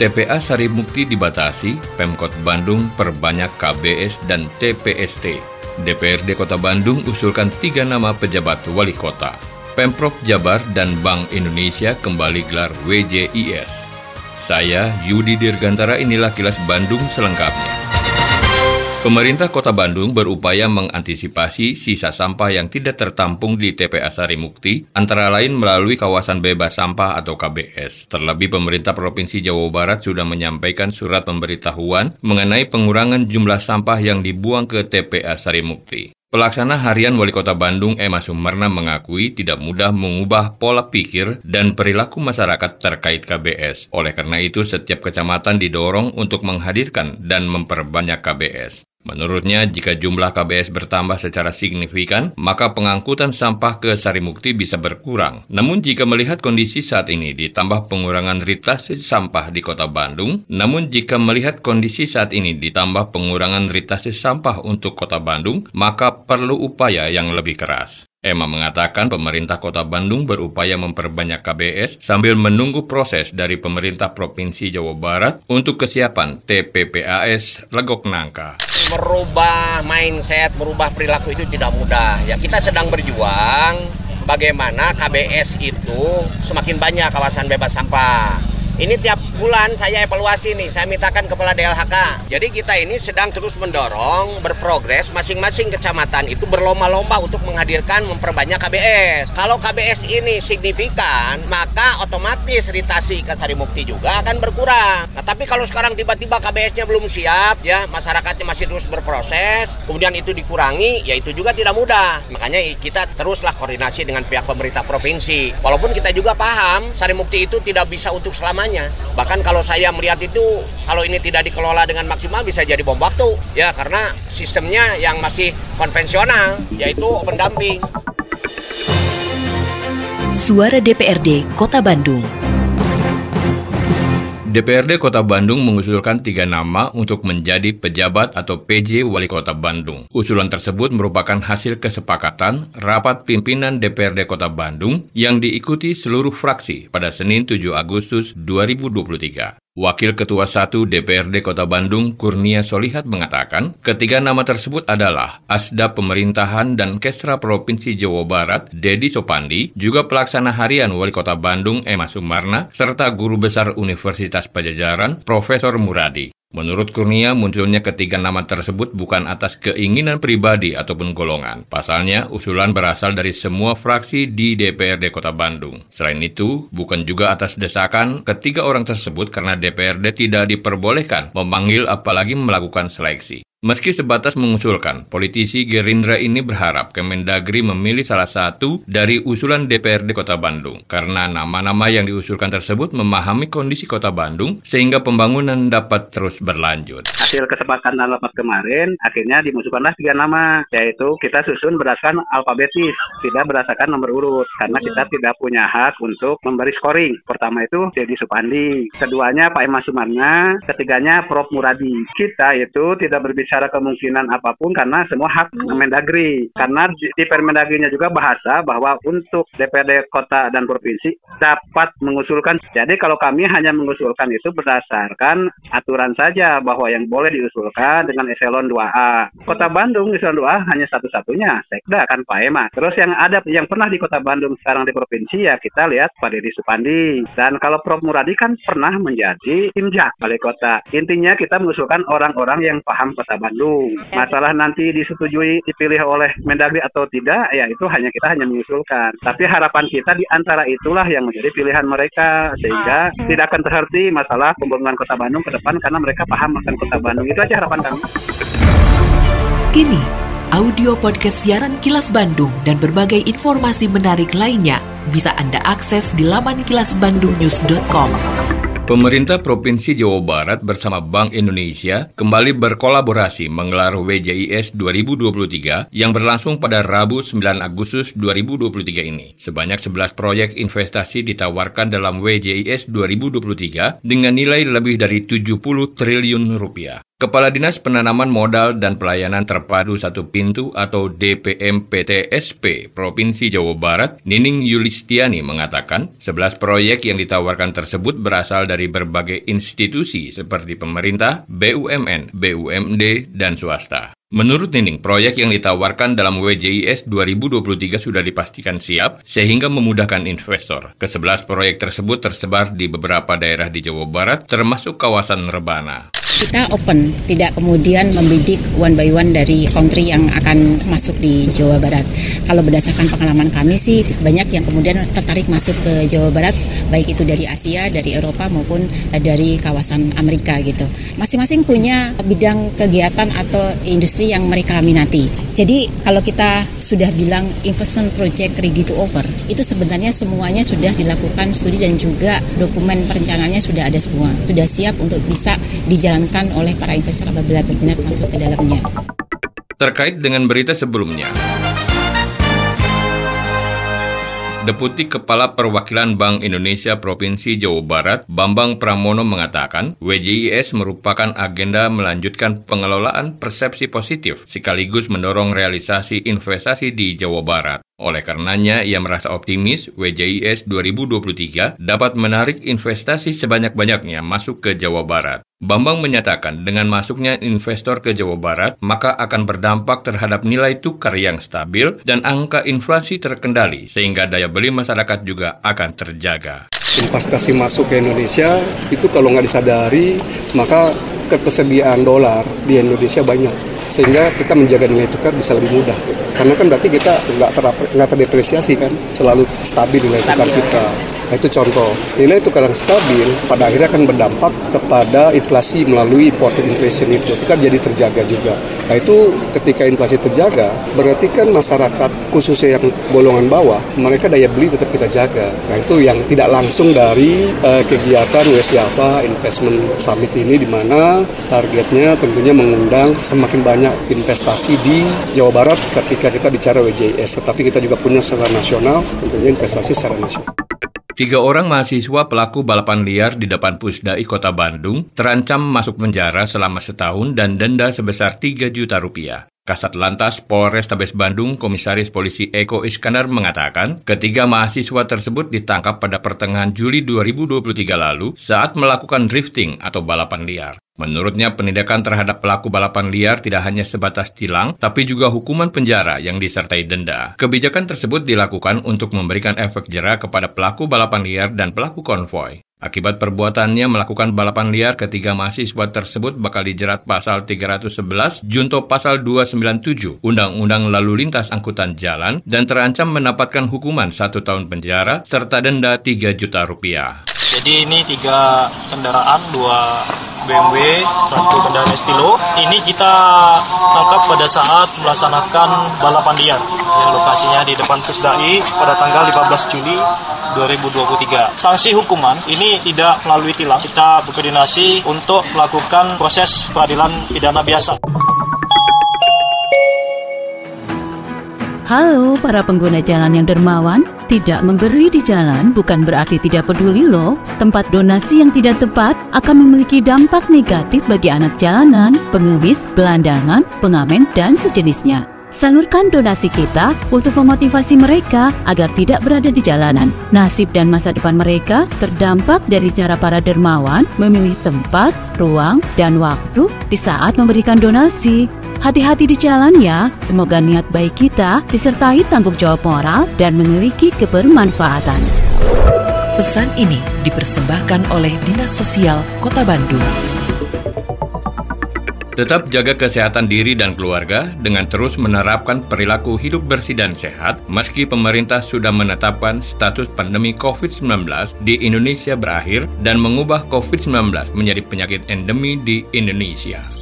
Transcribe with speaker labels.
Speaker 1: TPA Sari Mukti dibatasi, Pemkot Bandung perbanyak KBS dan TPST. DPRD Kota Bandung usulkan tiga nama pejabat wali kota. Pemprov Jabar dan Bank Indonesia kembali gelar WJIS. Saya Yudi Dirgantara inilah kilas Bandung selengkapnya. Pemerintah Kota Bandung berupaya mengantisipasi sisa sampah yang tidak tertampung di TPA Sari Mukti, antara lain melalui kawasan bebas sampah atau KBS. Terlebih pemerintah Provinsi Jawa Barat sudah menyampaikan surat pemberitahuan mengenai pengurangan jumlah sampah yang dibuang ke TPA Sari Mukti. Pelaksana harian Wali Kota Bandung Emma Sumarna mengakui tidak mudah mengubah pola pikir dan perilaku masyarakat terkait KBS. Oleh karena itu, setiap kecamatan didorong untuk menghadirkan dan memperbanyak KBS. Menurutnya, jika jumlah KBS bertambah secara signifikan, maka pengangkutan sampah ke Sarimukti bisa berkurang. Namun jika melihat kondisi saat ini ditambah pengurangan ritasi sampah di kota Bandung, namun jika melihat kondisi saat ini ditambah pengurangan ritasi sampah untuk kota Bandung, maka perlu upaya yang lebih keras. Emma mengatakan pemerintah kota Bandung berupaya memperbanyak KBS sambil menunggu proses dari pemerintah Provinsi Jawa Barat untuk kesiapan TPPAS Legok Nangka
Speaker 2: merubah mindset, merubah perilaku itu tidak mudah. Ya kita sedang berjuang bagaimana KBS itu semakin banyak kawasan bebas sampah ini tiap bulan saya evaluasi nih, saya mintakan kepala DLHK. Jadi kita ini sedang terus mendorong, berprogres masing-masing kecamatan itu berlomba-lomba untuk menghadirkan memperbanyak KBS. Kalau KBS ini signifikan, maka otomatis ritasi ke Sarimukti juga akan berkurang. Nah, tapi kalau sekarang tiba-tiba KBS-nya belum siap, ya masyarakatnya masih terus berproses, kemudian itu dikurangi, ya itu juga tidak mudah. Makanya kita teruslah koordinasi dengan pihak pemerintah provinsi. Walaupun kita juga paham, Sarimukti itu tidak bisa untuk selama selamanya. Bahkan kalau saya melihat itu, kalau ini tidak dikelola dengan maksimal bisa jadi bom waktu. Ya, karena sistemnya yang masih konvensional, yaitu pendamping.
Speaker 3: Suara DPRD Kota Bandung
Speaker 1: DPRD Kota Bandung mengusulkan tiga nama untuk menjadi pejabat atau PJ Wali Kota Bandung. Usulan tersebut merupakan hasil kesepakatan rapat pimpinan DPRD Kota Bandung yang diikuti seluruh fraksi pada Senin 7 Agustus 2023. Wakil Ketua 1 DPRD Kota Bandung, Kurnia Solihat mengatakan, ketiga nama tersebut adalah Asda Pemerintahan dan Kestra Provinsi Jawa Barat, Dedi Sopandi, juga pelaksana harian Wali Kota Bandung, Emma Sumarna, serta Guru Besar Universitas Pajajaran, Profesor Muradi. Menurut Kurnia, munculnya ketiga nama tersebut bukan atas keinginan pribadi ataupun golongan. Pasalnya, usulan berasal dari semua fraksi di DPRD Kota Bandung. Selain itu, bukan juga atas desakan ketiga orang tersebut karena DPRD tidak diperbolehkan memanggil apalagi melakukan seleksi. Meski sebatas mengusulkan, politisi Gerindra ini berharap Kemendagri memilih salah satu dari usulan DPRD Kota Bandung, karena nama-nama yang diusulkan tersebut memahami kondisi Kota Bandung sehingga pembangunan dapat terus berlanjut.
Speaker 4: Hasil kesepakatan rapat kemarin, akhirnya dimusuhkanlah tiga nama, yaitu kita susun berdasarkan alfabetis, tidak berdasarkan nomor urut, karena kita tidak punya hak untuk memberi scoring. Pertama itu Dedi Supandi, keduanya Pak Emas Sumarna, ketiganya Prof. Muradi. Kita itu tidak berbicara bicara kemungkinan apa pun karena semua hak Mendagri. Karena di, di Permendagrinya juga bahasa bahwa untuk DPRD kota dan provinsi dapat mengusulkan. Jadi kalau kami hanya mengusulkan itu berdasarkan aturan saja bahwa yang boleh diusulkan dengan eselon 2A. Kota Bandung eselon 2A hanya satu-satunya, Sekda kan Pak Ema. Terus yang ada yang pernah di Kota Bandung sekarang di provinsi ya kita lihat Pak Deddy Supandi. Dan kalau Prof Muradi kan pernah menjadi Imjak Balai Kota. Intinya kita mengusulkan orang-orang yang paham Kota Bandung. Masalah nanti disetujui dipilih oleh Mendagri atau tidak, ya itu hanya kita hanya mengusulkan. Tapi harapan kita di antara itulah yang menjadi pilihan mereka sehingga ah. tidak akan terhenti masalah pembangunan Kota Bandung ke depan karena mereka paham akan Kota Bandung. Itu aja harapan kami.
Speaker 3: Kini, audio podcast siaran Kilas Bandung dan berbagai informasi menarik lainnya bisa Anda akses di laman kilasbandungnews.com.
Speaker 1: Pemerintah Provinsi Jawa Barat bersama Bank Indonesia kembali berkolaborasi menggelar WJIS 2023 yang berlangsung pada Rabu 9 Agustus 2023 ini. Sebanyak 11 proyek investasi ditawarkan dalam WJIS 2023 dengan nilai lebih dari 70 triliun rupiah. Kepala Dinas Penanaman Modal dan Pelayanan Terpadu Satu Pintu atau DPMPTSP Provinsi Jawa Barat, Nining Yulistiani mengatakan, 11 proyek yang ditawarkan tersebut berasal dari berbagai institusi seperti pemerintah, BUMN, BUMD, dan swasta. Menurut Nining, proyek yang ditawarkan dalam WJIS 2023 sudah dipastikan siap sehingga memudahkan investor. Kesebelas proyek tersebut tersebar di beberapa daerah di Jawa Barat termasuk kawasan Rebana
Speaker 5: kita open, tidak kemudian membidik one by one dari country yang akan masuk di Jawa Barat. Kalau berdasarkan pengalaman kami sih banyak yang kemudian tertarik masuk ke Jawa Barat, baik itu dari Asia, dari Eropa maupun dari kawasan Amerika gitu. Masing-masing punya bidang kegiatan atau industri yang mereka minati. Jadi kalau kita sudah bilang investment project ready to offer, itu sebenarnya semuanya sudah dilakukan studi dan juga dokumen perencanaannya sudah ada semua, sudah siap untuk bisa dijalankan dijalankan oleh para investor apabila berminat masuk ke dalamnya.
Speaker 1: Terkait dengan berita sebelumnya, Deputi Kepala Perwakilan Bank Indonesia Provinsi Jawa Barat, Bambang Pramono mengatakan, WJIS merupakan agenda melanjutkan pengelolaan persepsi positif sekaligus mendorong realisasi investasi di Jawa Barat. Oleh karenanya, ia merasa optimis WJIS 2023 dapat menarik investasi sebanyak-banyaknya masuk ke Jawa Barat. Bambang menyatakan dengan masuknya investor ke Jawa Barat, maka akan berdampak terhadap nilai tukar yang stabil dan angka inflasi terkendali, sehingga daya beli masyarakat juga akan terjaga.
Speaker 6: Investasi masuk ke Indonesia itu kalau nggak disadari, maka ketersediaan dolar di Indonesia banyak. Sehingga kita menjaga nilai tukar bisa lebih mudah. Karena kan berarti kita nggak ter nggak terdepresiasi kan selalu stabil nilai tukar kita Nah, itu contoh. Nilai tukar yang stabil pada akhirnya akan berdampak kepada inflasi melalui imported inflation itu. Kita jadi terjaga juga. Nah, itu ketika inflasi terjaga, berarti kan masyarakat khususnya yang golongan bawah, mereka daya beli tetap kita jaga. Nah, itu yang tidak langsung dari uh, kegiatan West Java Investment Summit ini di mana targetnya tentunya mengundang semakin banyak investasi di Jawa Barat ketika kita bicara WJS, tetapi kita juga punya secara nasional tentunya investasi secara nasional.
Speaker 1: Tiga orang mahasiswa pelaku balapan liar di depan Pusdai Kota Bandung terancam masuk penjara selama setahun dan denda sebesar 3 juta rupiah. Kasat Lantas Polres Tabes Bandung, Komisaris Polisi Eko Iskandar mengatakan, ketiga mahasiswa tersebut ditangkap pada pertengahan Juli 2023 lalu saat melakukan drifting atau balapan liar. Menurutnya, penindakan terhadap pelaku balapan liar tidak hanya sebatas tilang, tapi juga hukuman penjara yang disertai denda. Kebijakan tersebut dilakukan untuk memberikan efek jerah kepada pelaku balapan liar dan pelaku konvoy. Akibat perbuatannya melakukan balapan liar, ketiga mahasiswa tersebut bakal dijerat pasal 311 junto pasal 297 Undang-Undang Lalu Lintas Angkutan Jalan dan terancam mendapatkan hukuman satu tahun penjara serta denda 3 juta rupiah.
Speaker 7: Jadi ini tiga kendaraan, dua BMW, satu kendaraan Estilo. Ini kita tangkap pada saat melaksanakan balapan liar yang lokasinya di depan Pusdai pada tanggal 15 Juli 2023. Sanksi hukuman ini tidak melalui tilang. Kita berkoordinasi untuk melakukan proses peradilan pidana biasa.
Speaker 8: Halo para pengguna jalan yang dermawan, tidak memberi di jalan bukan berarti tidak peduli loh. Tempat donasi yang tidak tepat akan memiliki dampak negatif bagi anak jalanan, pengemis, belandangan, pengamen, dan sejenisnya. Salurkan donasi kita untuk memotivasi mereka agar tidak berada di jalanan. Nasib dan masa depan mereka terdampak dari cara para dermawan memilih tempat, ruang, dan waktu di saat memberikan donasi. Hati-hati di jalan ya, semoga niat baik kita disertai tanggung jawab moral dan memiliki kebermanfaatan.
Speaker 3: Pesan ini dipersembahkan oleh Dinas Sosial Kota Bandung.
Speaker 1: Tetap jaga kesehatan diri dan keluarga dengan terus menerapkan perilaku hidup bersih dan sehat meski pemerintah sudah menetapkan status pandemi COVID-19 di Indonesia berakhir dan mengubah COVID-19 menjadi penyakit endemi di Indonesia.